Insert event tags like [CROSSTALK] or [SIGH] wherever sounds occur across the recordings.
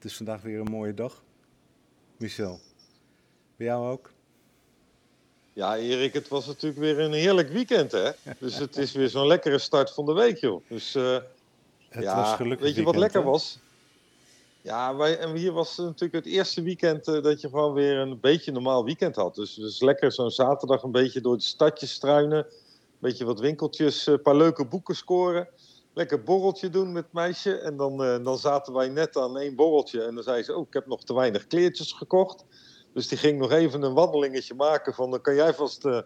Het is vandaag weer een mooie dag. Michel, bij jou ook? Ja, Erik, het was natuurlijk weer een heerlijk weekend, hè? Dus het is weer zo'n lekkere start van de week, joh. Dus uh, het ja, was gelukkig weet je wat lekker was? Ja, wij, en hier was natuurlijk het eerste weekend uh, dat je gewoon weer een beetje normaal weekend had. Dus, dus lekker zo'n zaterdag een beetje door het stadje struinen. Een beetje wat winkeltjes, een paar leuke boeken scoren lekker borreltje doen met het meisje. En dan, uh, dan zaten wij net aan één borreltje. En dan zei ze, oh, ik heb nog te weinig kleertjes gekocht. Dus die ging nog even een wandelingetje maken van, dan kan jij vast... Uh,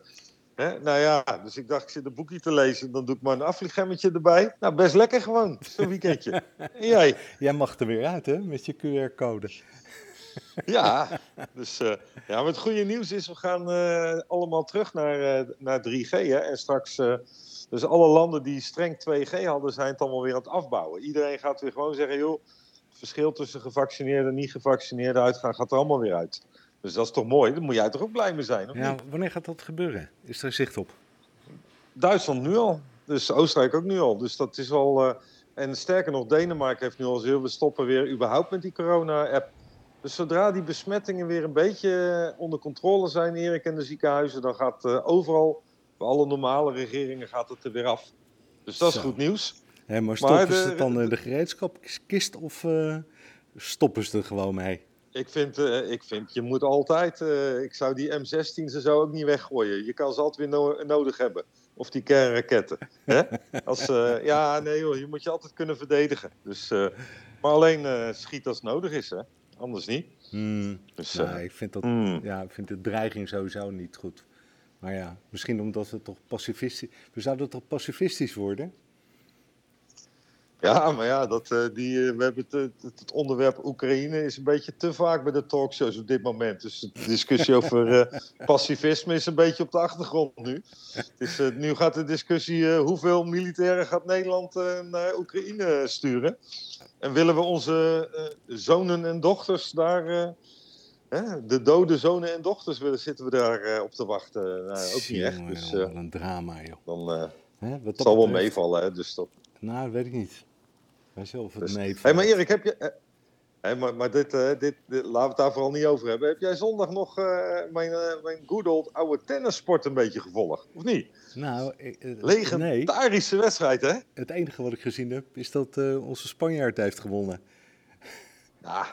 hè? Nou ja, dus ik dacht, ik zit een boekje te lezen. Dan doe ik maar een afvlieggemmetje erbij. Nou, best lekker gewoon, [LAUGHS] zo'n weekendje. en jij? [LAUGHS] Jij mag er weer uit, hè, met je QR-code. ja, [LAUGHS] dus uh, ja, maar het goede nieuws is, we gaan allemaal terug naar, naar 3G. Hè? En straks dus alle landen die streng 2G hadden, zijn het allemaal weer aan het afbouwen. Iedereen gaat weer gewoon zeggen, joh, het verschil tussen gevaccineerden en niet gevaccineerden uitgaan gaat er allemaal weer uit. Dus dat is toch mooi? Daar moet jij toch ook blij mee zijn? Of ja, wanneer gaat dat gebeuren? Is er zicht op? Duitsland nu al. Dus Oostenrijk ook nu al. Dus dat is al. Uh, en sterker nog, Denemarken heeft nu al gezegd: we stoppen weer überhaupt met die corona-app. Dus zodra die besmettingen weer een beetje onder controle zijn, Erik, en de ziekenhuizen, dan gaat uh, overal alle normale regeringen gaat het er weer af. Dus dat is goed nieuws. Maar stoppen ze het dan in de gereedschapskist of uh, stoppen ze er gewoon mee? Ik vind, uh, ik vind je moet altijd, uh, ik zou die M16 ze zou ook niet weggooien. Je kan ze altijd weer no nodig hebben. Of die kernraketten. Hè? [LAUGHS] Als, ja, nee joh, je moet je altijd kunnen verdedigen. Dus, maar alleen schiet als nodig is, hè? anders niet. Hmm. Dus, nou, ik vind, dat, hmm. ja, ik vind de dreiging sowieso niet goed. Maar ja, misschien omdat we toch pacifistisch... We zouden toch pacifistisch worden? Ja, maar ja, dat, uh, die, uh, we hebben het, het, onderwerp Oekraïne is een beetje te vaak bij de talkshows op dit moment. Dus de discussie [LAUGHS] over uh, pacifisme is een beetje op de achtergrond nu. Dus, nu gaat de discussie hoeveel militairen gaat Nederland naar Oekraïne sturen. En willen we onze zonen en dochters daar de dode zonen en dochters willen, zitten we daar uh, op te wachten. Nou, ook niet echt. Dus, uh, een drama, joh. Dan Hè, het zal wel meevallen, hè, dus dat... Nou, weet ik niet. Wij zullen het dus, meevallen. Hey, maar Erik, heb je... Hey, maar maar dit, dit, dit, laten we het daar vooral niet over hebben. Heb jij zondag nog mijn, mijn good old oude tennissport een beetje gevolgd? Of niet? Nou, Legendarische nee. wedstrijd, hè? Het enige wat ik gezien heb, is dat onze Spanjaard heeft gewonnen. Ja,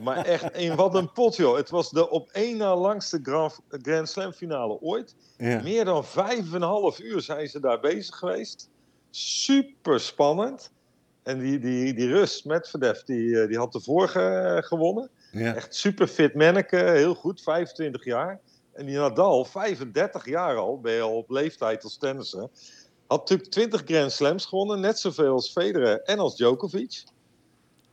maar echt een, wat een pot, joh. Het was de op één na langste Grand, Grand Slam finale ooit. Ja. Meer dan vijf en een half uur zijn ze daar bezig geweest. Super spannend. En die, die, die Rus, Medvedev, die, eh, die had de vorige eh, gewonnen. Ja. Echt super fit manneke, heel goed, 25 jaar. En die Nadal, 35 jaar al, ben je al op leeftijd als tennisser. Had natuurlijk 20 Grand Slams gewonnen, net zoveel als Federer en als Djokovic.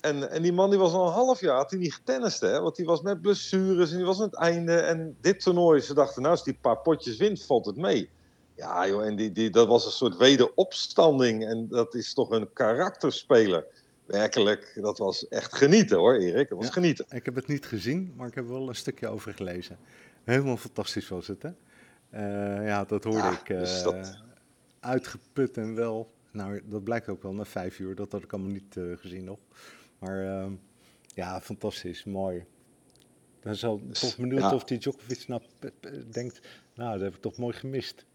En, en die man die was al een half jaar, had hij niet getennist, hè? Want die was met blessures en die was aan het einde. En dit toernooi, ze dachten, nou, als die paar potjes wint, valt het mee. Ja, joh, en die, die, dat was een soort wederopstanding. En dat is toch een karakterspeler. Werkelijk, dat was echt genieten hoor, Erik. Dat was genieten. Ik heb het niet gezien, maar ik heb wel een stukje over gelezen. Helemaal fantastisch was het, hè? Uh, ja, dat hoorde ik. Uh, dus dat... Uitgeput en wel. Nou, dat blijkt ook wel na vijf uur. Dat had ik allemaal niet uh, gezien nog. Maar uh, ja, fantastisch, mooi. Dan zal toch benieuwd ja. of die Djokovic nou denkt, nou, dat heb ik toch mooi gemist.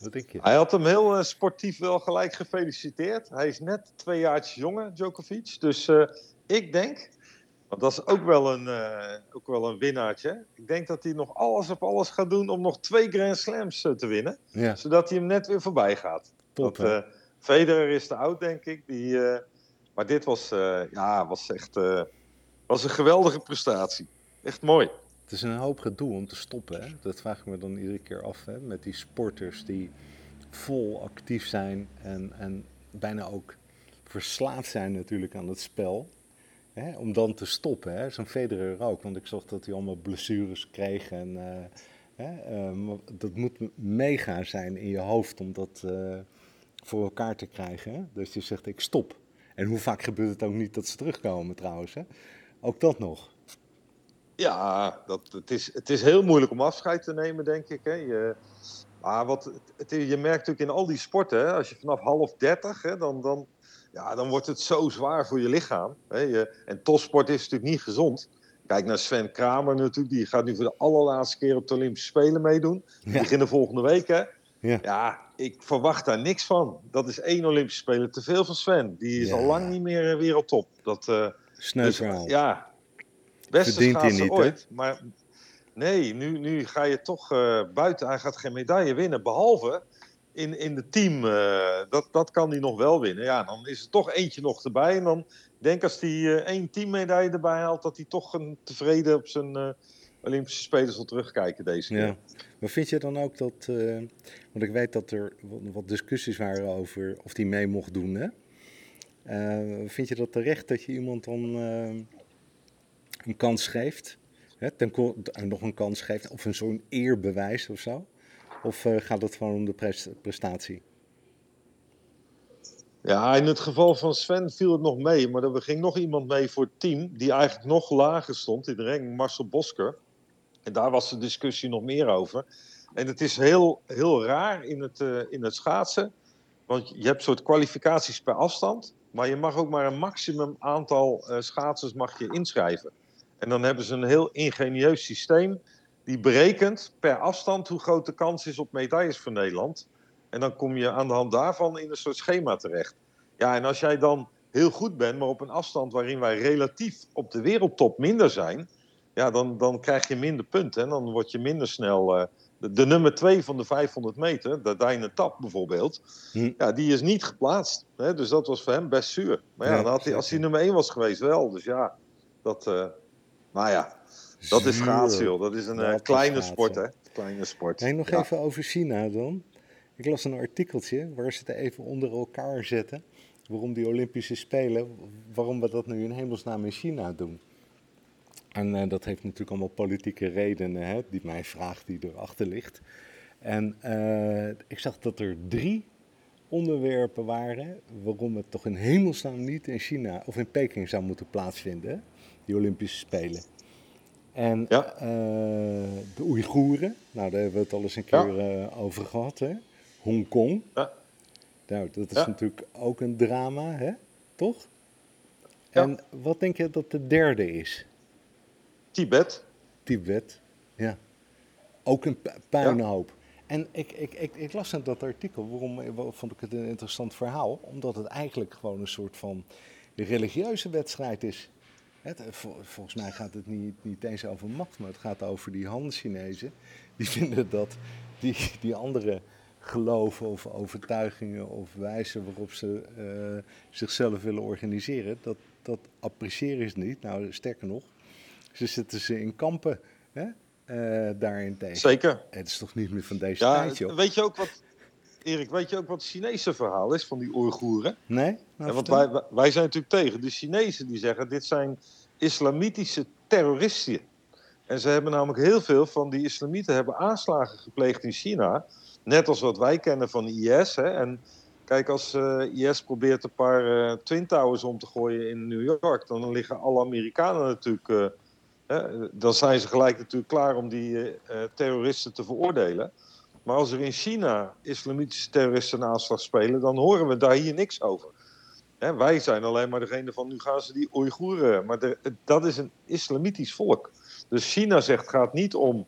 Wat denk je? Hij had hem heel uh, sportief wel gelijk gefeliciteerd. Hij is net twee jaartjes jonger, Djokovic. Dus uh, ik denk, want dat is ook wel een, uh, ook wel een winnaartje. Ik denk dat hij nog alles op alles gaat doen om nog twee Grand Slams te winnen. Ja. Zodat hij hem net weer voorbij gaat. Top, Federer is te oud, denk ik. Die, maar dit was, uh, ja, was echt uh, was een geweldige prestatie. Echt mooi. Het is een hoop gedoe om te stoppen. Hè? Dat vraag ik me dan iedere keer af. Hè? Met die sporters die vol actief zijn en, en bijna ook verslaafd zijn natuurlijk aan het spel. Hè? Om dan te stoppen. Zo'n Federer ook. Want ik zag dat hij allemaal blessures kreeg. En, uh, hè? dat moet mega zijn in je hoofd om dat voor elkaar te krijgen. Hè? Dus je zegt ik stop. En hoe vaak gebeurt het ook niet dat ze terugkomen trouwens. Hè? Ook dat nog. Ja, dat, het, is, het is heel moeilijk om afscheid te nemen, denk ik. Hè. Je, maar wat, het, je merkt natuurlijk in al die sporten, hè, als je vanaf half dertig, hè, dan, dan ja, dan wordt het zo zwaar voor je lichaam. Hè? en topsport is natuurlijk niet gezond. Kijk naar Sven Kramer natuurlijk, die gaat nu voor de allerlaatste keer op de Olympische Spelen meedoen. Die beginnen volgende week, hè? Ja. ja. Ik verwacht daar niks van. Dat is één Olympische Spelen te veel van Sven. Die is al lang niet meer eh, wereldtop. Dat, uh, dus, Ja, beste Verdient schaatser niet, ooit. Maar nee, nu, nu ga je toch uh, buiten. Hij gaat geen medaille winnen, behalve in, in het team. Uh, dat, dat kan hij nog wel winnen. Ja, dan is er toch eentje nog erbij. En dan denk als hij één teammedaille erbij haalt, dat hij toch een tevreden op zijn Olympische Spelen zal terugkijken deze keer. Ja. Maar vind je dan ook dat, want ik weet dat er wat discussies waren over of hij mee mocht doen, hè? vind je dat terecht dat je iemand dan een kans geeft? Hè, ten, nog een kans geeft of een zo'n eerbewijs of zo? Of gaat het gewoon om de prestatie? Ja, in het geval van Sven viel het nog mee. Maar er ging nog iemand mee voor het team. Die eigenlijk nog lager stond in de ring. Marcel Bosker. En daar was de discussie nog meer over. En het is heel, heel raar in het, uh, in het schaatsen. Want je hebt soort kwalificaties per afstand. Maar je mag ook maar een maximum aantal uh, schaatsers mag je inschrijven. En dan hebben ze een heel ingenieus systeem die berekent per afstand hoe groot de kans is op medailles voor Nederland. En dan kom je aan de hand daarvan in een soort schema terecht. Ja, en als jij dan heel goed bent, maar op een afstand waarin wij relatief op de wereldtop minder zijn, ja, dan, dan krijg je minder punten. En dan word je minder snel. Uh, de, nummer twee van de 500 meter, de Dijne Tap bijvoorbeeld, hm. ja, die is niet geplaatst. Hè? Dus dat was voor hem best zuur. Maar ja, dan had hij, als hij nummer één was geweest, wel. Dus ja, dat. Uh, nou ja, dat is joh. Dat is een uh, kleine sport, hè? Kleine sport. En nog even over China dan. Ik las een artikeltje waar ze het even onder elkaar zetten. Waarom die Olympische Spelen, waarom we dat nu in hemelsnaam in China doen. En uh, dat heeft natuurlijk allemaal politieke redenen, hè, die mijn vraag die erachter ligt. En uh, ik zag dat er drie onderwerpen waren waarom het toch in hemelsnaam niet in China of in Peking zou moeten plaatsvinden, die Olympische Spelen. En ja. uh, de Oeigoeren, nou daar hebben we het al eens een keer ja. over gehad, hè? Hongkong. Ja. Nou, dat is natuurlijk ook een drama, hè? toch? En wat denk je dat de derde is? Tibet. Tibet, ja. Ook een puinhoop. En ik, ik, ik, ik, las in dat artikel, waarom vond ik het een interessant verhaal? Omdat het eigenlijk gewoon een soort van religieuze wedstrijd is. Het, volgens mij gaat het niet, niet eens over macht, maar het gaat over die Han-Chinezen. Die [LAUGHS] vinden dat die, die andere geloven of overtuigingen of wijzen waarop ze uh, zichzelf willen organiseren, dat, dat appreciëren ze niet. Nou, sterker nog, ze zitten ze in kampen hè, uh, daarin tegen. Zeker. Het is toch niet meer van deze ja, tijd, joh. Weet je ook wat, Erik, weet je ook wat het Chinese verhaal is van die Oeigoeren? Nee? Nou, want wij, wij zijn natuurlijk tegen. De Chinezen die zeggen, dit zijn islamitische terroristen. En ze hebben namelijk heel veel van die islamieten hebben aanslagen gepleegd in China. Net als wat wij kennen van IS. Hè. En kijk, als uh, eh, IS probeert een paar uh, Twin Towers om te gooien in New York, dan liggen alle Amerikanen natuurlijk. Dan zijn ze gelijk natuurlijk klaar om die terroristen te veroordelen. Maar als er in China islamitische terroristen een aanslag spelen, dan horen we daar hier niks over. Wij zijn alleen maar degene van nu gaan ze die Oeigoeren. Maar dat is een islamitisch volk. Dus China zegt het gaat niet om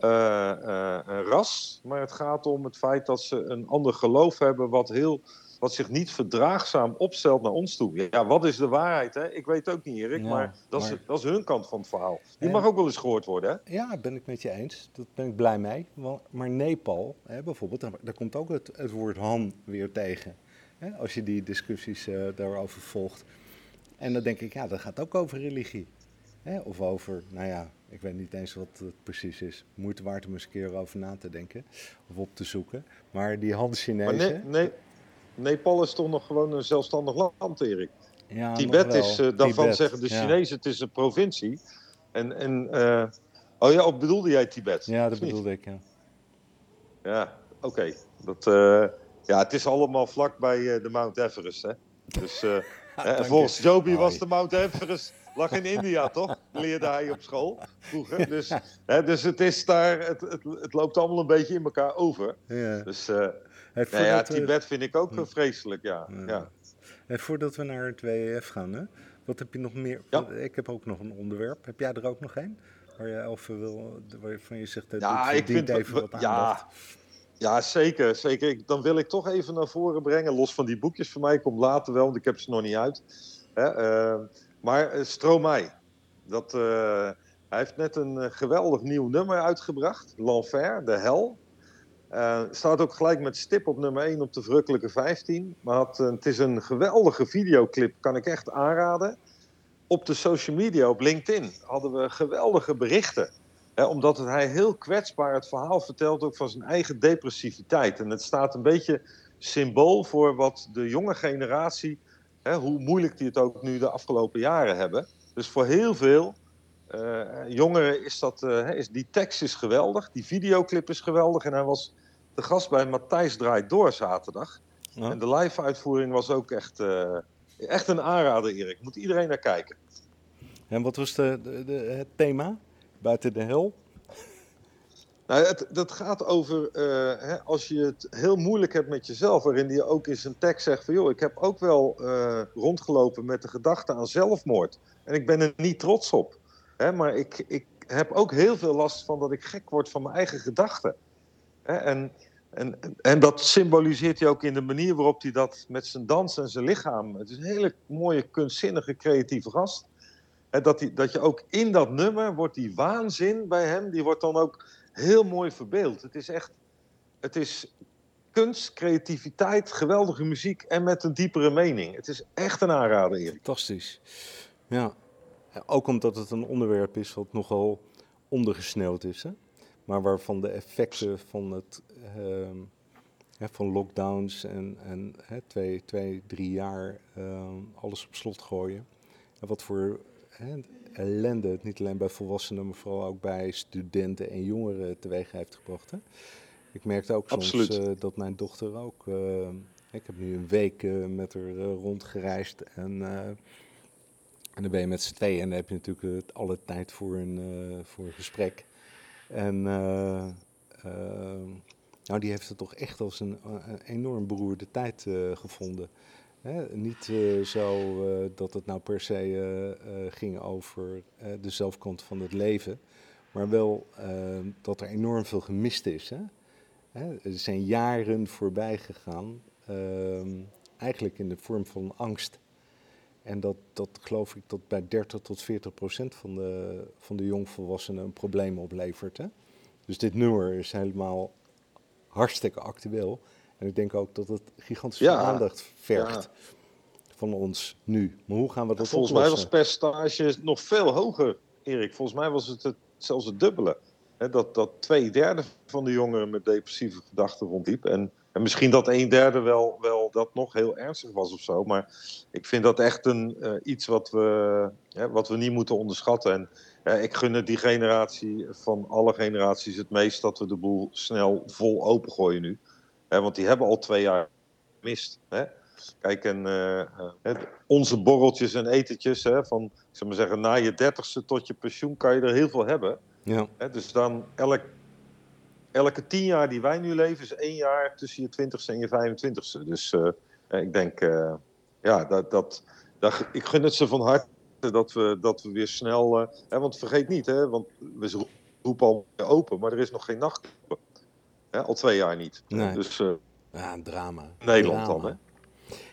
uh, uh, ras, maar het gaat om het feit dat ze een ander geloof hebben wat, heel, wat zich niet verdraagzaam opstelt naar ons toe. Ja, wat is de waarheid? Hè? Ik weet het ook niet, Erik, maar, dat, Is, dat is hun kant van het verhaal. Die mag ook wel eens gehoord worden. Hè? Ja, ben ik met je eens. Dat ben ik blij mee. Maar Nepal, hè, bijvoorbeeld, daar, komt ook het, het woord Han weer tegen. Hè? Als je die discussies uh, daarover volgt. En dan denk ik, ja, dat gaat ook over religie. Hè? Of over, nou ja, ik weet niet eens wat het precies is. Moeite waard om eens een keer over na te denken of op te zoeken. Maar die Han-Chinezen... Nee, nee, Nepal is toch nog gewoon een zelfstandig land, Erik? Ja, Tibet is, uh, daarvan zeggen de Chinezen, het is een provincie. En, en uh, oh ja, bedoelde jij Tibet? Ja, dat bedoelde ik, ja. Ja, oké. Dat, uh, ja, het is allemaal vlak bij de Mount Everest, hè. Dus [LAUGHS] volgens Joby was de Mount Everest lag in India, [LAUGHS] toch? Leerde hij op school vroeger. Dus, hè, dus het is daar, het, het, het, loopt allemaal een beetje in elkaar over. Ja. Dus uh, nou ja, Tibet vind ik ook hm. vreselijk, ja. ja. voordat we naar het WEF gaan, hè? wat heb je nog meer? Ja. Ik heb ook nog een onderwerp. Heb jij er ook nog een? Waar je over wil, waarvan je zegt, dat Ja, ik vind- even wat ja, aandacht. Ja, zeker. zeker. Ik, dan wil ik toch even naar voren brengen, los van die boekjes van mij, komt later wel, want ik heb ze nog niet uit. Hè, eh, maar eh, Stromae, dat, eh, hij heeft net een eh, geweldig nieuw nummer uitgebracht, L'Enfer, de hel. Eh, staat ook gelijk met stip op nummer 1 op de verrukkelijke 15. Maar had, eh, het is een geweldige videoclip, kan ik echt aanraden. Op de social media, op LinkedIn, hadden we geweldige berichten. Hè, omdat hij heel kwetsbaar het verhaal vertelt ook van zijn eigen depressiviteit. En het staat een beetje symbool voor wat de jonge generatie, hè, hoe moeilijk die het ook nu de afgelopen jaren hebben. Dus voor heel veel eh, jongeren is dat, is, die tekst is geweldig, die videoclip is geweldig. En hij was de gast bij Matthijs Draait Door zaterdag. Ja. En de live uitvoering was ook echt, eh, echt een aanrader, Erik. Moet iedereen naar kijken. En wat was de, de, de- het thema? Buiten de hel? Nou, het, dat gaat over eh, hè, als je het heel moeilijk hebt met jezelf, waarin hij ook in zijn tekst zegt van joh, ik heb ook wel eh, rondgelopen met de gedachte aan zelfmoord. En ik ben er niet trots op. Hè, maar ik, ik heb ook heel veel last van dat ik gek word van mijn eigen gedachten. En, en, en dat symboliseert hij ook in de manier waarop hij dat met zijn dans en zijn lichaam. Het is een hele mooie, kunstzinnige, creatieve gast. Dat, hij, dat je ook in dat nummer wordt die waanzin bij hem, die wordt dan ook heel mooi verbeeld. Het is echt, het is kunst, creativiteit, geweldige muziek en met een diepere mening. Het is echt een aanrader, Erik. Fantastisch. Ja. Ook omdat het een onderwerp is wat nogal ondergesneeuwd is. Hè? Maar waarvan de effecten van, het, ehm, van lockdowns en, en twee, twee, drie jaar ehm, alles op slot gooien. En wat voor hè, ellende het niet alleen bij volwassenen, maar vooral ook bij studenten en jongeren teweeg heeft gebracht. Hè? Ik merkte ook soms eh, dat mijn dochter ook. eh, ik heb nu een week eh, met haar eh, rondgereisd en. en dan ben je met z'n tweeën en dan heb je natuurlijk alle tijd voor een, voor een gesprek. En eh, eh, nou, die heeft het toch echt als een, een enorm beroerde tijd eh, gevonden. Hè? Niet eh, zo eh, dat het nou per se eh, eh, ging over eh, de zelfkant van het leven, maar wel eh, dat er enorm veel gemist is. Hè? Hè? Er zijn jaren voorbij gegaan, ehm, eigenlijk in de vorm van angst. En dat, dat geloof ik dat bij 30 tot 40 procent van de, van de jongvolwassenen een probleem oplevert. Hè? Dus dit nummer is helemaal hartstikke actueel. En ik denk ook dat het gigantisch veel Ja, aandacht vergt van ons nu. Maar hoe gaan we dat Volgens mij was het percentage nog veel hoger, Erik. Volgens mij was het, het zelfs het dubbele. Dat, dat twee derde van de jongeren met depressieve gedachten rondliep. En, en misschien dat een derde wel, wel dat nog heel ernstig was of zo. Maar ik vind dat echt een, eh, iets wat we, hè, wat we niet moeten onderschatten. En eh, ik gun het die generatie van alle generaties het meest dat we de boel snel vol opengooien nu. Want die hebben al twee jaar gemist. Hè? Kijk, en eh, onze borreltjes en etentjes, hè, van ik zou maar zeggen, na je dertigste tot je pensioen kan je er heel veel hebben. Ja, Hè? Dus dan elk, elke tien jaar die wij nu leven, is één jaar tussen je twintigste en je 25ste. Dus eh, ik denk, eh, ja, dat, dat, dat, ik gun het ze van harte dat we, dat we weer snel. eh, hè, want vergeet niet, hè, want we roepen al open, maar er is nog geen nachtclub. Hè, al twee jaar niet. Nee. Dus ja een drama. Nederland Drama. dan, hè?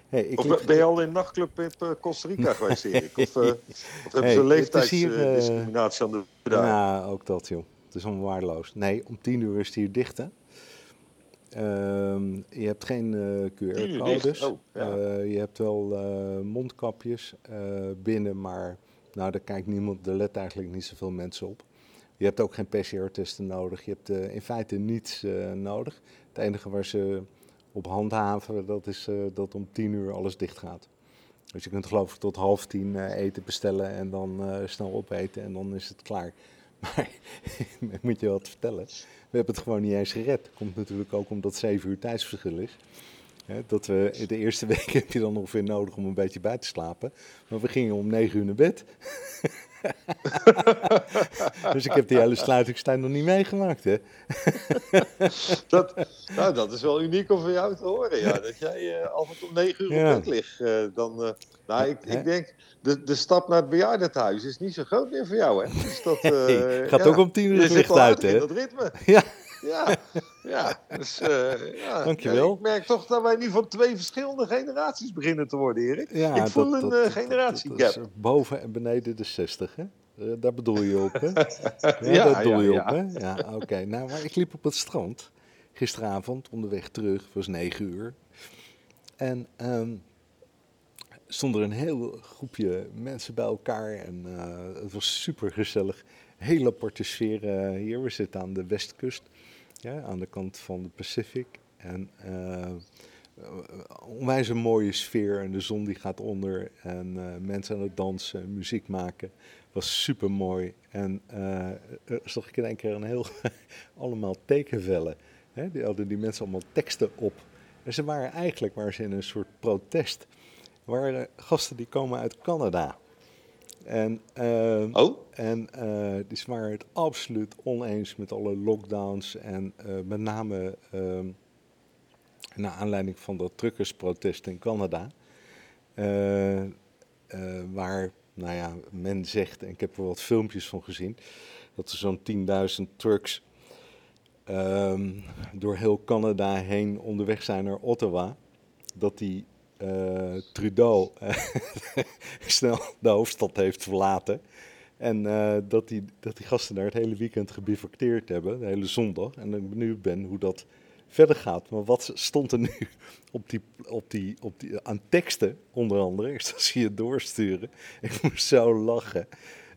Hey, ik Of ben je al in een nachtclub in Costa Rica geweest, Erik? Of, eh, [LAUGHS] of hebben Hey, ze leeftijdsdiscriminatie aan de daar? Ja, ook dat, joh. Het is allemaal waardeloos. Nee, om tien uur is het hier dicht, hè? Ehm, je hebt geen eh, QR-codes. Oh, ja. Eh, je hebt wel eh, mondkapjes binnen, maar nou, daar kijkt niemand, er let eigenlijk niet zoveel mensen op. Je hebt ook geen PCR-testen nodig. Je hebt in feite niets nodig. Het enige waar ze op handhaven, dat is dat om tien uur alles dicht gaat. Dus je kunt geloof ik tot half tien eten bestellen en dan snel opeten en dan is het klaar. Maar [LAUGHS] ik moet je wat vertellen, we hebben het gewoon niet eens gered. Komt natuurlijk ook omdat zeven uur tijdsverschil is. Dat we, de eerste week [LAUGHS] heb je dan ongeveer nodig om een beetje bij te slapen. Maar we gingen om negen uur naar bed. [LAUGHS] [LAUGHS] dus ik heb die hele sluitingstijd nog niet meegemaakt, hè? [LAUGHS] dat, nou, dat is wel uniek om van jou te horen, ja. Dat jij uh, altijd om negen uur op bed ligt. Uh, dan, uh, nou, ik, ik denk, de, de stap naar het bejaardentehuis is niet zo groot meer voor jou, hè? Dus dat, gaat ook om tien uur het licht uit, hè? dat ritme. Ja. Ja, ja. Dus, uh, ja. Dankjewel. Ik merk toch dat wij nu van twee verschillende generaties beginnen te worden, Erik. Ja, ik voel dat, een dat, uh, generatiegap. boven en beneden de 60, hè? Uh, daar bedoel je op, hè? [LAUGHS] Ja, ja daar bedoel je op, hè? Ja, oké. Okay. Nou, maar ik liep op het strand gisteravond onderweg terug. Het was 9 uur. En um, stond er een heel groepje mensen bij elkaar. En het was super gezellig. Hele aparte sfeer hier. We zitten aan de westkust ja, aan de kant van de Pacific. En uh, onwijs een mooie sfeer en de zon die gaat onder en uh, mensen aan het dansen, muziek maken. Was super mooi. En uh, zag ik in één keer een heel, [LAUGHS] allemaal tekenvellen. Hè? Die hadden die mensen allemaal teksten op. En ze waren eigenlijk waren ze in een soort protest. Waren gasten die komen uit Canada. En, uh, oh? en uh, die waren het absoluut oneens met alle lockdowns. En uh, met name uh, naar aanleiding van dat truckersprotest in Canada. Eh, waar, nou ja, men zegt, en ik heb er wat filmpjes van gezien, dat er zo'n 10.000 trucks ehm, door heel Canada heen onderweg zijn naar Ottawa. Dat die uh, Trudeau uh, [LAUGHS] snel de hoofdstad heeft verlaten. En uh, dat, die, dat die gasten daar het hele weekend gebivacteerd hebben, de hele zondag. En ik benieuwd ben hoe dat verder gaat. Maar wat stond er nu [LAUGHS] op die, op die, op die, aan teksten, onder andere? Ik zal ze je doorsturen. Ik moest zo lachen.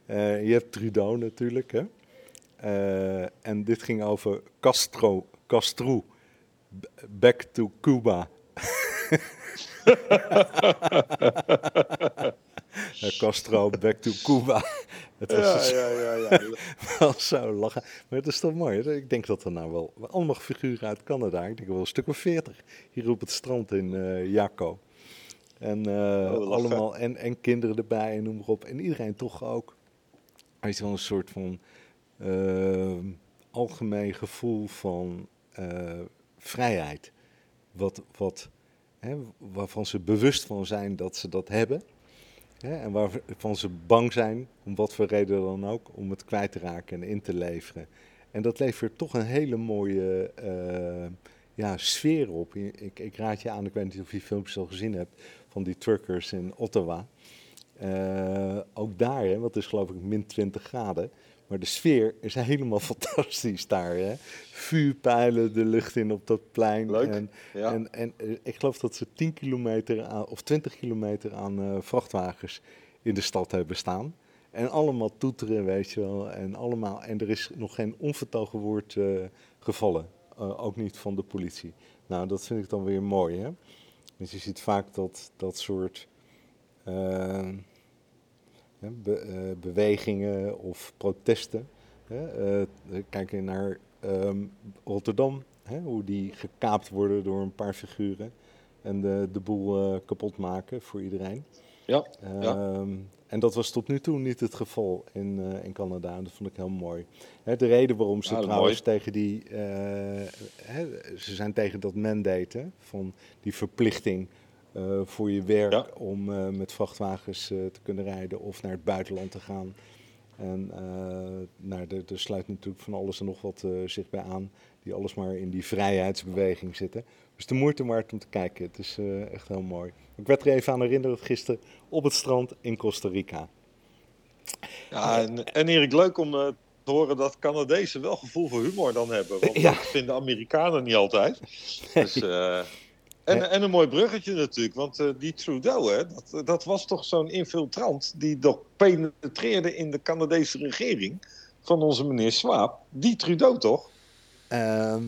je hebt Trudeau natuurlijk, hè? en dit ging over Castro, Castro, back to Cuba. Castro, back to Cuba. Het was ja, ja, ja, ja. [LAUGHS] wel zo lachen. Maar het is toch mooi. Ik denk dat er nou wel allemaal figuren uit Canada. Ik denk wel een stuk of veertig hier op het strand in uh, Jaco. En, uh, oh, allemaal, en, en kinderen erbij en noem maar op. En iedereen toch ook. Hij is wel een soort van uh, algemeen gevoel van vrijheid. Wat, wat hè, waarvan ze bewust van zijn dat ze dat hebben. Hè, en waarvan ze bang zijn, om wat voor reden dan ook, om het kwijt te raken en in te leveren. En dat levert toch een hele mooie uh, ja, sfeer op. Ik, ik, raad je aan, ik weet niet of je filmpjes al gezien hebt, van die truckers in Ottawa. Uh, ook daar, hè, wat is geloof ik min 20 graden. Maar de sfeer is helemaal [LAUGHS] fantastisch daar. Hè? Vuurpijlen de lucht in op dat plein. Leuk, en, ja. en, en eh, ik geloof dat ze 10 kilometer aan, of 20 kilometer aan uh, vrachtwagens in de stad hebben staan. En allemaal toeteren, weet je wel. En, allemaal, en er is nog geen onvertogen woord uh, gevallen. ook niet van de politie. Nou, dat vind ik dan weer mooi. Hè? Dus je ziet vaak dat dat soort be, uh, bewegingen of protesten. Hè. Uh, kijk naar um, Rotterdam, hè, hoe die gekaapt worden door een paar figuren en de, de boel uh, kapot maken voor iedereen. Ja, ja. En dat was tot nu toe niet het geval in, uh, in Canada. En dat vond ik heel mooi. Hè, de reden waarom ze Ja, trouwens mooi. tegen die. uh, hè, ze zijn tegen dat mandate hè, van die verplichting uh, voor je werk Ja. om uh, met vrachtwagens uh, te kunnen rijden of naar het buitenland te gaan. En nou, er, er sluit natuurlijk van alles en nog wat zich bij aan, die alles maar in die vrijheidsbeweging zitten. Dus de moeite waard om te kijken. Het is echt heel mooi. Ik werd er even aan herinnerd gisteren op het strand in Costa Rica. Ja, en, en Erik, leuk om te horen dat Canadezen wel gevoel voor humor dan hebben. Want [LAUGHS] Ja. dat vinden Amerikanen niet altijd. Dus, [LAUGHS] eh, en, en een mooi bruggetje natuurlijk, want eh, die Trudeau, hè, dat, dat was toch zo'n infiltrant die toch penetreerde in de Canadese regering van onze meneer Swaap. Die Trudeau toch? Ehm,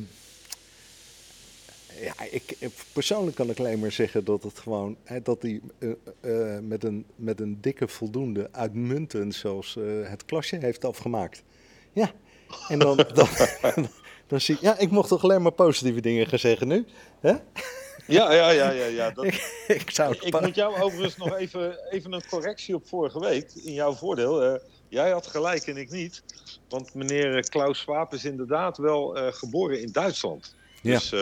ja, ik, persoonlijk kan ik alleen maar zeggen dat het gewoon hè, dat hij eh, eh, met, een, met een dikke voldoende uitmuntend zoals eh, het klasje heeft afgemaakt. Ja, en dan, [LAUGHS] dan, [LAUGHS] dan zie ik, ja, ik mocht toch alleen maar positieve dingen gaan zeggen nu. Hè? Ja, ja, ja, ja. ja. Dat, Ik, ik zou het ik moet jou overigens nog even, even een correctie op vorige week in jouw voordeel. Eh, jij had gelijk en ik niet. Want meneer Klaus Schwab is inderdaad wel geboren in Duitsland. Ja. Dus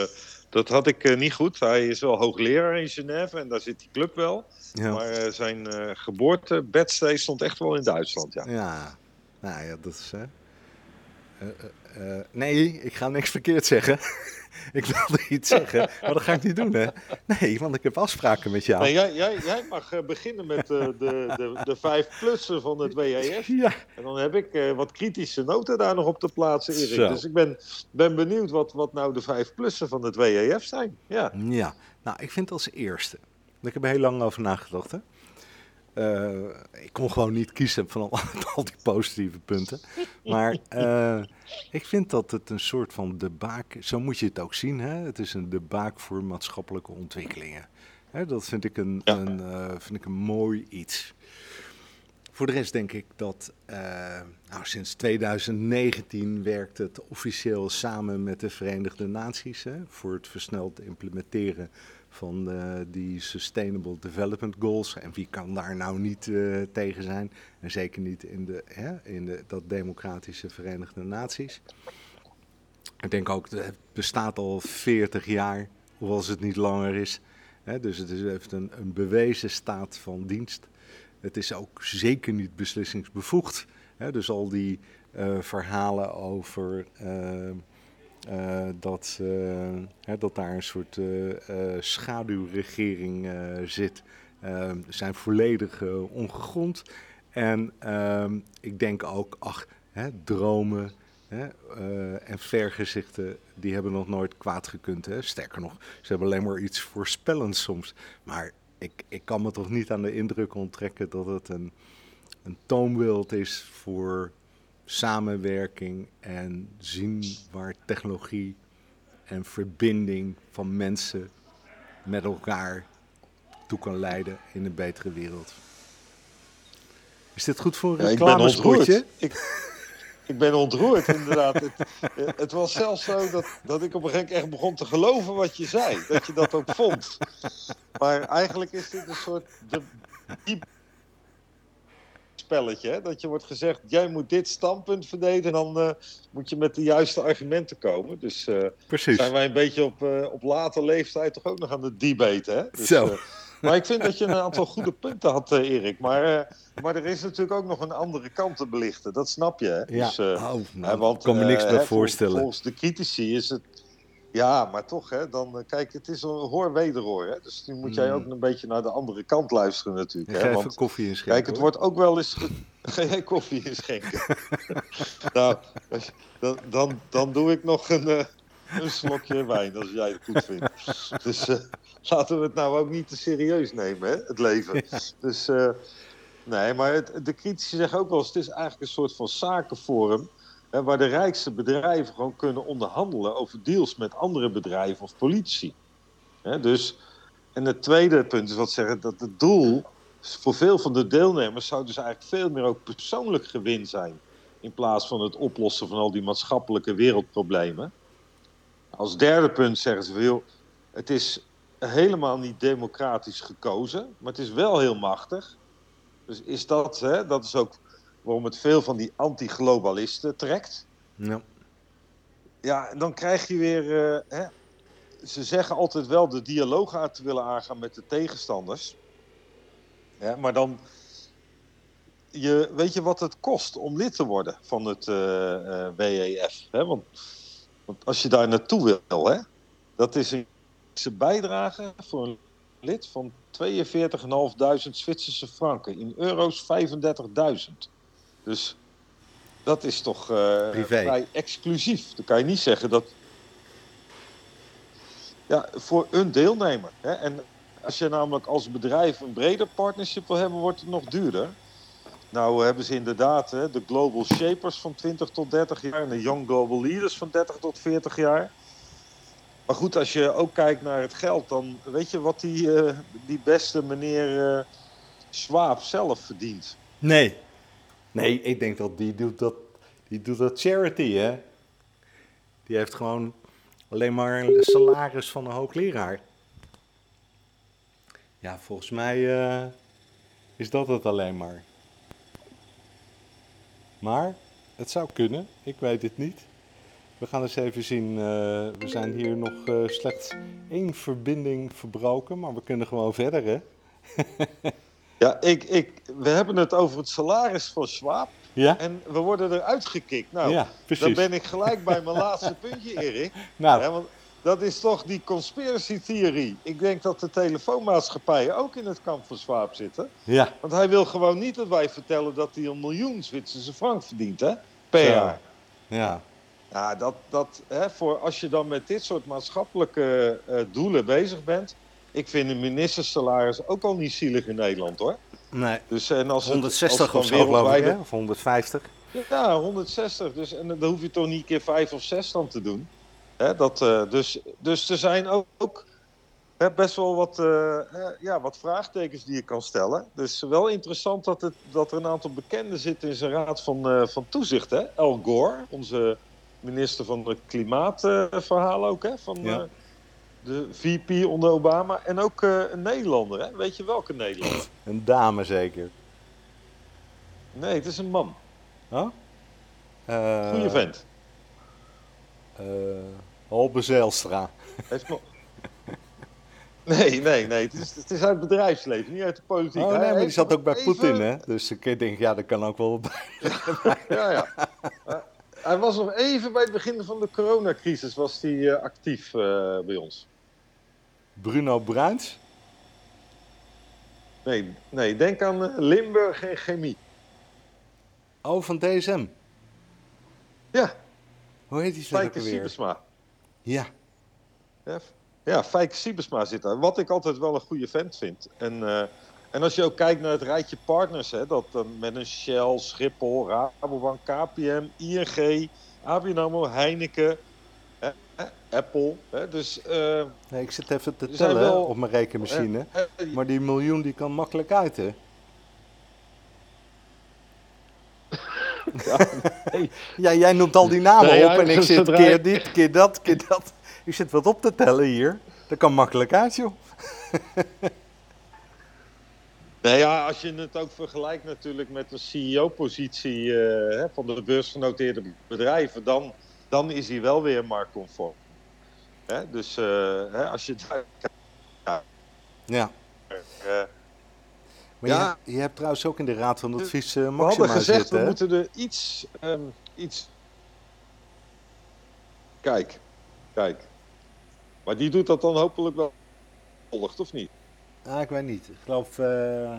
dat had ik niet goed. Hij is wel hoogleraar in Genève en daar zit die club wel. Ja. Maar zijn geboortebedstee stond echt wel in Duitsland, ja. Ja, nou ja, dat is... Uh, nee, ik ga niks verkeerd zeggen. [LAUGHS] ik wilde iets zeggen, maar dat ga ik niet doen, hè? Nee, want ik heb afspraken met jou. Nee, jij, jij, jij mag uh, beginnen met uh, de, de, de vijf plussen van het WEF. Ja. En dan heb ik wat kritische noten daar nog op te plaatsen, Erik. Zo. Dus ik ben, ben benieuwd wat, wat nou de vijf plussen van het WEF zijn. Ja. ja, nou, ik vind als eerste. Ik heb er heel lang over nagedacht, hè? Uh, ik kon gewoon niet kiezen van al, [LAUGHS] al die positieve punten. Maar uh, ik vind dat het een soort van debaak, zo moet je het ook zien. Hè? Het is een debaak voor maatschappelijke ontwikkelingen. Hè, dat vind ik een, ja. een uh, vind ik een mooi iets. Voor de rest denk ik dat nou, sinds 2019 werkt het officieel samen met de Verenigde Naties hè, voor het versneld implementeren van uh, die Sustainable Development Goals. En wie kan daar nou niet uh, tegen zijn? En zeker niet in, de, hè, in de, dat democratische Verenigde Naties. Ik denk ook, het bestaat al 40 jaar, hoewel het niet langer is. Hè, dus het is, heeft een, een bewezen staat van dienst. Het is ook zeker niet beslissingsbevoegd. Hè, dus al die verhalen over dat, uh, hè, dat daar een soort uh, schaduwregering zit, ehm, zijn volledig ongegrond. En ehm, ik denk ook, ach, hè, dromen hè, en vergezichten, die hebben nog nooit kwaad gekund. Hè? Sterker nog, ze hebben alleen maar iets voorspellends soms. Maar ik, ik kan me toch niet aan de indruk onttrekken dat het een, een toonbeeld is voor samenwerking en zien waar technologie en verbinding van mensen met elkaar toe kan leiden in een betere wereld. Is dit goed voor een ja, reclamespotje? Ik, ik ben ontroerd, inderdaad. het, het, was zelfs zo dat, dat ik op een gegeven moment echt begon te geloven wat je zei. Dat je dat ook vond. Maar eigenlijk is dit een soort de, diep spelletje. Hè? Dat je wordt gezegd, jij moet dit standpunt verdedigen. En dan uh, moet je met de juiste argumenten komen. Dus uh, Precies. zijn wij een beetje op, uh, op late leeftijd toch ook nog aan de debate. Hè? Dus, Zo. maar ik vind dat je een aantal goede punten had, Erik. Maar, maar er is natuurlijk ook nog een andere kant te belichten. Dat snap je. Hè? Ja, dus, oh, nou, want, kan me niks bij voorstellen. Volgens de critici is het ja, maar toch, hè, dan, eh, kijk, het is een hoor wederhoor. Hè, dus nu moet jij hmm. ook een beetje naar de andere kant luisteren natuurlijk. Hè, want, koffie inschenken. Kijk, het wordt ook wel eens... Ga [LAUGHS] jij koffie inschenken? [LAUGHS] nou, dan, dan, dan doe ik nog een, uh, een slokje wijn, als jij het goed vindt. Dus uh, laten we het nou ook niet te serieus nemen, hè, het leven. Dus, nee, maar het, de critici zeggen ook wel eens... het is eigenlijk een soort van zakenforum Waar de rijkste bedrijven gewoon kunnen onderhandelen over deals met andere bedrijven of politici. Hè, dus, en het tweede punt is wat zeggen dat het doel voor veel van de deelnemers zou dus eigenlijk veel meer ook persoonlijk gewin zijn. In plaats van het oplossen van al die maatschappelijke wereldproblemen. Als derde punt zeggen ze veel, het is helemaal niet democratisch gekozen, maar het is wel heel machtig. Dus is dat, hè, dat is ook waarom het veel van die anti-globalisten trekt. Ja. Ja, dan krijg je weer. Uh, hè, ze zeggen altijd wel de dialoog aan te willen aangaan met de tegenstanders. Ja, maar dan. Je, weet je wat het kost om lid te worden van het uh, uh, WEF? Hè? Want, want, als je daar naartoe wil, hè, dat is een bijdrage voor een lid van 42.500 Zwitserse franken. In euro's 35.000. Dus dat is toch uh, vrij exclusief. Dan kan je niet zeggen dat. Ja, voor een deelnemer. Hè? En als je namelijk als bedrijf een breder partnership wil hebben, wordt het nog duurder. Nou hebben ze inderdaad hè, de Global Shapers van 20 tot 30 jaar en de Young Global Leaders van 30 tot 40 jaar. Maar goed, als je ook kijkt naar het geld, dan weet je wat die, uh, die beste meneer uh, Schwab zelf verdient. Nee. Nee, ik denk dat die doet dat, die doet dat charity, hè. Die heeft gewoon alleen maar een salaris van een hoogleraar. Ja, volgens mij uh, is dat het alleen maar. Maar het zou kunnen, ik weet het niet. We gaan eens even zien. Uh, we zijn hier nog uh, slechts één verbinding verbroken, maar we kunnen gewoon verder, hè? [LAUGHS] ja, ik, ik, we hebben het over het salaris van Schwab. Ja? En we worden eruit gekikt. Nou, ja, dan ben ik gelijk bij mijn laatste puntje, Erik. [LAUGHS] Nou. want dat is toch die conspiracy theorie. Ik denk dat de telefoonmaatschappijen ook in het kamp van Schwab zitten. Ja. Want hij wil gewoon niet dat wij vertellen dat hij een miljoen Zwitserse frank verdient, hè? Per jaar. Ja. Ja, dat, dat, hè, voor als je dan met dit soort maatschappelijke uh, doelen bezig bent. Ik vind een ministersalaris ook al niet zielig in Nederland hoor. Nee. Dus, en als 160 het, als of zo ik? Of 150. Ja, 160. Dus, en dan hoef je toch niet keer 5 of 6 dan te doen. Hè, dat, uh, dus, dus er zijn ook, ook hè, best wel wat, uh, ja, wat vraagtekens die je kan stellen. Dus wel interessant dat, het, dat er een aantal bekenden zitten in zijn raad van, uh, van toezicht. Hè? Al Gore, onze minister van het klimaatverhaal ook, hè? Van ja. De VP onder Obama. En ook een Nederlander, hè? Weet je welke Nederlander? Een dame zeker. Nee, het is een man. Oh? Goeie vent. Uh, Zijlstra. Heeft nog... Nee, nee, nee. Het is, het is uit het bedrijfsleven, niet uit de politiek. Oh nee, maar die zat ook bij Poetin, hè? Dus ik denk, ja, dat kan ook wel bij. [LAUGHS] ja, ja. hij was nog even bij het begin van de coronacrisis was hij uh, actief uh, bij ons. Bruno Bruins? Nee, nee denk aan uh, Limburg en chemie. Oh, van DSM? Ja. Hoe heet die Fijke Siebersma. Ja. Ja, ja Fijke Siebersma zit daar. Wat ik altijd wel een goede vent vind. En, uh, en als je ook kijkt naar het rijtje partners, hè, dat dan met een Shell, Schiphol, Rabobank, KPM, ING, ABN AMRO, Heineken, Apple. Hè, dus, uh, nee, ik zit even te tellen wel, op mijn rekenmachine. Uh, maar die miljoen die kan makkelijk uit, hè? Ja, [LAUGHS] ja, jij noemt al die namen op en ik zit keer dit, keer dat, keer dat. Ik zit wat op te tellen hier. Dat kan makkelijk uit, joh. [LAUGHS] Nou ja, als je het ook vergelijkt natuurlijk met de CEO-positie uh, van de beursgenoteerde bedrijven, dan, dan is hij wel weer marktconform. Hè? Dus uh, hè, als je ja. ja. Uh, maar ja. je, je, hebt trouwens ook in de Raad van Advies uh, Maxima We hadden gezegd, zitten, we moeten er iets, um, iets... Kijk, kijk. Maar die doet dat dan hopelijk wel volgt, of niet? Ah, ik weet niet. Ik geloof uh,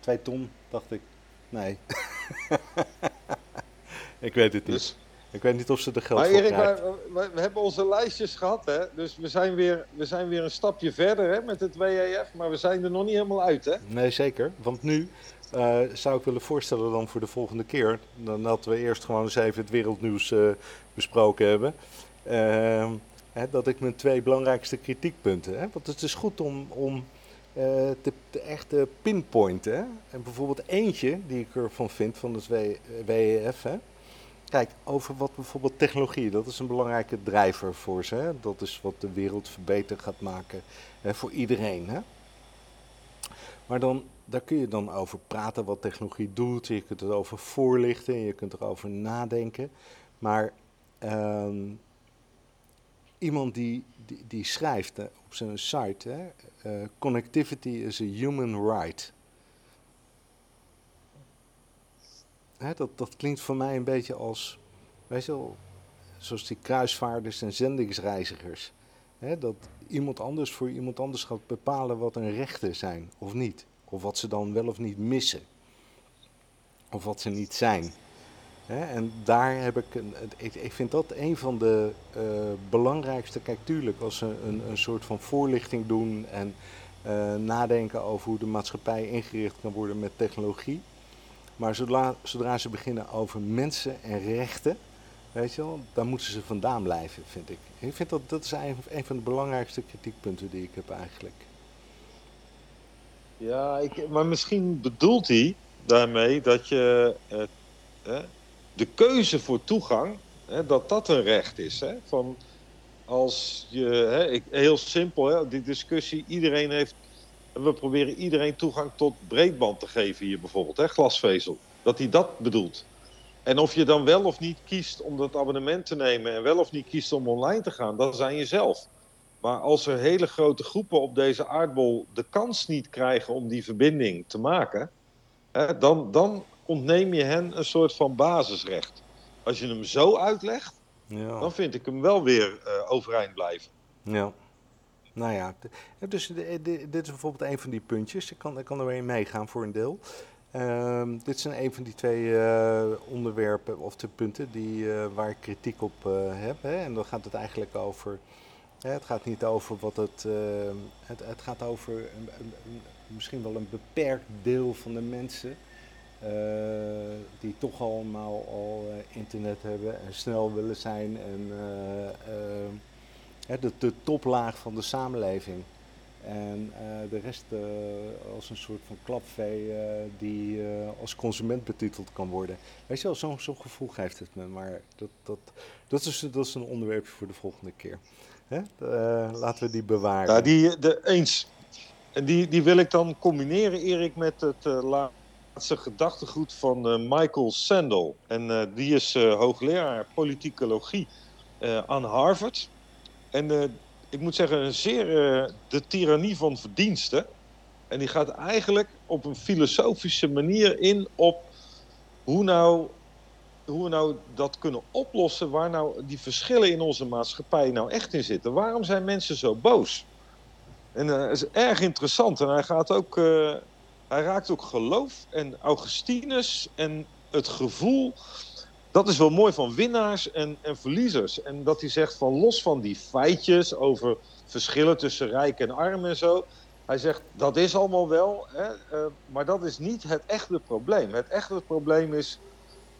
twee ton, dacht ik. Nee. [LAUGHS] ik weet het niet. Dus, ik weet niet of ze de geld maar Erik, we, we, hebben onze lijstjes gehad, hè? dus we zijn, weer, we zijn weer een stapje verder hè, met het WEF, maar we zijn er nog niet helemaal uit. Hè? Nee, zeker. Want nu uh, zou ik willen voorstellen dan voor de volgende keer, dan dat we eerst gewoon eens even het wereldnieuws uh, besproken hebben, uh, hè, dat ik mijn twee belangrijkste kritiekpunten, hè, want het is goed om... om uh, te, te echt pinpointen. Hè? En bijvoorbeeld eentje die ik ervan vind van het WEF, hè? Kijk, over wat bijvoorbeeld technologie, dat is een belangrijke drijver voor ze. Hè? Dat is wat de wereld verbeterd gaat maken hè, voor iedereen. Hè? Maar dan, daar kun je dan over praten wat technologie doet. Je kunt het over voorlichten, je kunt erover nadenken. Maar ehm, iemand die, die, schrijft hè, op zijn site: hè, uh, Connectivity is a human right. Hè, dat, dat klinkt voor mij een beetje als, weet je wel, zoals die kruisvaarders en zendingsreizigers. Hè, dat iemand anders voor iemand anders gaat bepalen wat hun rechten zijn of niet. Of wat ze dan wel of niet missen. Of wat ze niet zijn. Hè, en daar heb ik, een, ik, vind dat een van de uh, belangrijkste. Kijk, tuurlijk, als ze een, een soort van voorlichting doen en uh, nadenken over hoe de maatschappij ingericht kan worden met technologie. Maar zodra, ze beginnen over mensen en rechten, weet je wel, dan moeten ze vandaan blijven, vind ik. Ik vind dat dat is een, een van de belangrijkste kritiekpunten die ik heb eigenlijk. Ja, ik, maar misschien bedoelt hij daarmee dat je eh, de keuze voor toegang, hè, dat dat een recht is. Hè? Van als je, hè, ik, heel simpel, hè, die discussie, iedereen heeft we proberen iedereen toegang tot breedband te geven hier bijvoorbeeld, hè, glasvezel. Dat hij dat bedoelt. En of je dan wel of niet kiest om dat abonnement te nemen en wel of niet kiest om online te gaan, dat is aan jezelf. Maar als er hele grote groepen op deze aardbol de kans niet krijgen om die verbinding te maken, hè, dan, dan ontneem je hen een soort van basisrecht. Als je hem zo uitlegt, ja. dan vind ik hem wel weer uh, overeind blijven. Ja. Nou ja, dus dit is bijvoorbeeld een van die puntjes. Ik kan, ik kan er weer meegaan voor een deel. Uh, dit zijn een van die twee uh, onderwerpen of de punten die, uh, waar ik kritiek op uh, heb. Hè? En dan gaat het eigenlijk over. Hè, het gaat niet over wat het. het, het gaat over een, misschien wel een beperkt deel van de mensen. die toch allemaal al internet hebben en snel willen zijn. En de, de toplaag van de samenleving. En uh, de rest uh, als een soort van klapvee uh, die als consument betiteld kan worden. Weet je wel, zo'n zo gevoel geeft het me. Maar dat, dat, dat, is, dat is een onderwerp voor de volgende keer. Hè? laten we die bewaren. Ja, die, de, eens. En die, die wil ik dan combineren, Erik, met het laatste gedachtegoed van Michael Sandel. En die is hoogleraar politicologie aan Harvard. En ik moet zeggen, een zeer uh, de tirannie van verdiensten. En die gaat eigenlijk op een filosofische manier in op hoe, nou, hoe we nou dat kunnen oplossen, waar nou die verschillen in onze maatschappij nou echt in zitten. Waarom zijn mensen zo boos? En dat is erg interessant. En hij gaat ook, hij raakt ook geloof en Augustinus en het gevoel dat is wel mooi van winnaars en, en verliezers. En dat hij zegt van los van die feitjes over verschillen tussen rijk en arm en zo. Hij zegt dat is allemaal wel, hè, uh, maar dat is niet het echte probleem. Het echte probleem is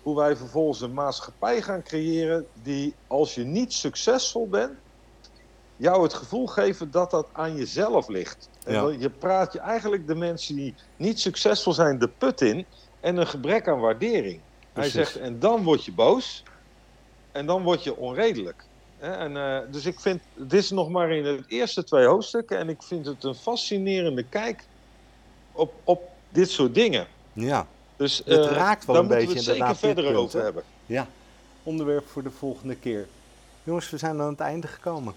hoe wij vervolgens een maatschappij gaan creëren die als je niet succesvol bent, jou het gevoel geven dat dat aan jezelf ligt. En je praat je eigenlijk de mensen die niet succesvol zijn de put in en een gebrek aan waardering. Hij zegt, en dan word je boos. En dan word je onredelijk. En, uh, dus ik vind, dit is nog maar in de eerste twee hoofdstukken. En ik vind het een fascinerende kijk op, op dit soort dingen. Ja, dus, het uh, raakt wel een beetje we het zeker verder over hebben. Ja, onderwerp voor de volgende keer. Jongens, we zijn aan het einde gekomen.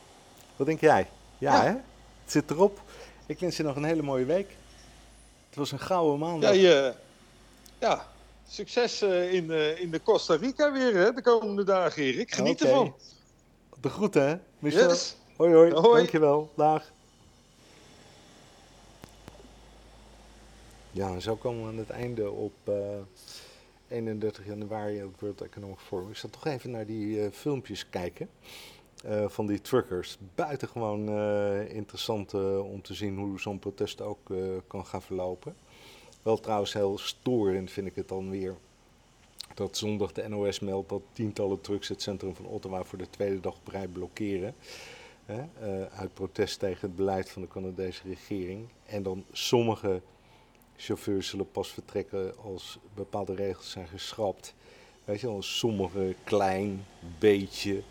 Wat denk jij? Ja, ja. hè? Het zit erop. Ik wens je nog een hele mooie week. Het was een gouden maandag. Ja, je, ja Succes uh, in, uh, in de Costa Rica weer hè, de komende dagen, Erik. Geniet okay. ervan. De groeten, hè, Michel? Yes. Hoi, hoi, hoi. Dankjewel. Dag. Ja, zo komen we aan het einde op uh, 31 januari het World Economic Forum. Ik zal toch even naar die filmpjes kijken. Uh, van die truckers. Buitengewoon interessant om te zien hoe zo'n protest ook kan gaan verlopen. Wel trouwens heel storend vind ik het dan weer. Dat zondag de NOS meldt dat tientallen trucks het centrum van Ottawa voor de tweede dag op blokkeren. Hè, uh, uit protest tegen het beleid van de Canadese regering. En dan sommige chauffeurs zullen pas vertrekken als bepaalde regels zijn geschrapt. Weet je wel, sommige klein beetje.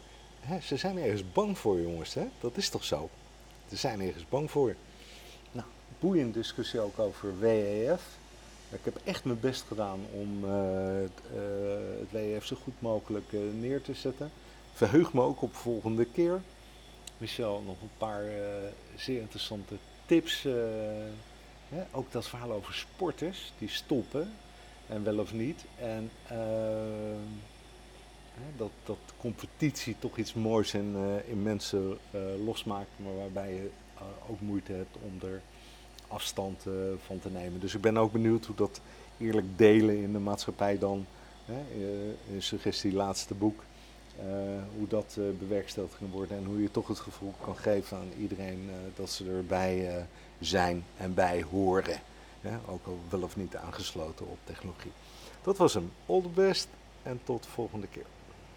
Hè, ze zijn ergens bang voor, jongens. Hè? Dat is toch zo? Ze zijn ergens bang voor. Nou, boeiende discussie ook over WEF. Ik heb echt mijn best gedaan om uh, het, het WEF zo goed mogelijk uh, neer te zetten. Verheug me ook op volgende keer. Michel, nog een paar zeer interessante tips. Ook dat verhaal over sporters die stoppen, en wel of niet. En dat, dat competitie toch iets moois in, in mensen losmaakt, maar waarbij je ook moeite hebt om er afstand uh, van te nemen. Dus ik ben ook benieuwd hoe dat eerlijk delen in de maatschappij dan, hè, uh, suggestie laatste boek, uh, hoe dat bewerkstelligd kan worden en hoe je toch het gevoel kan geven aan iedereen dat ze erbij zijn en bij horen. Ook al wel of niet aangesloten op technologie. Dat was hem. All the best en tot de volgende keer.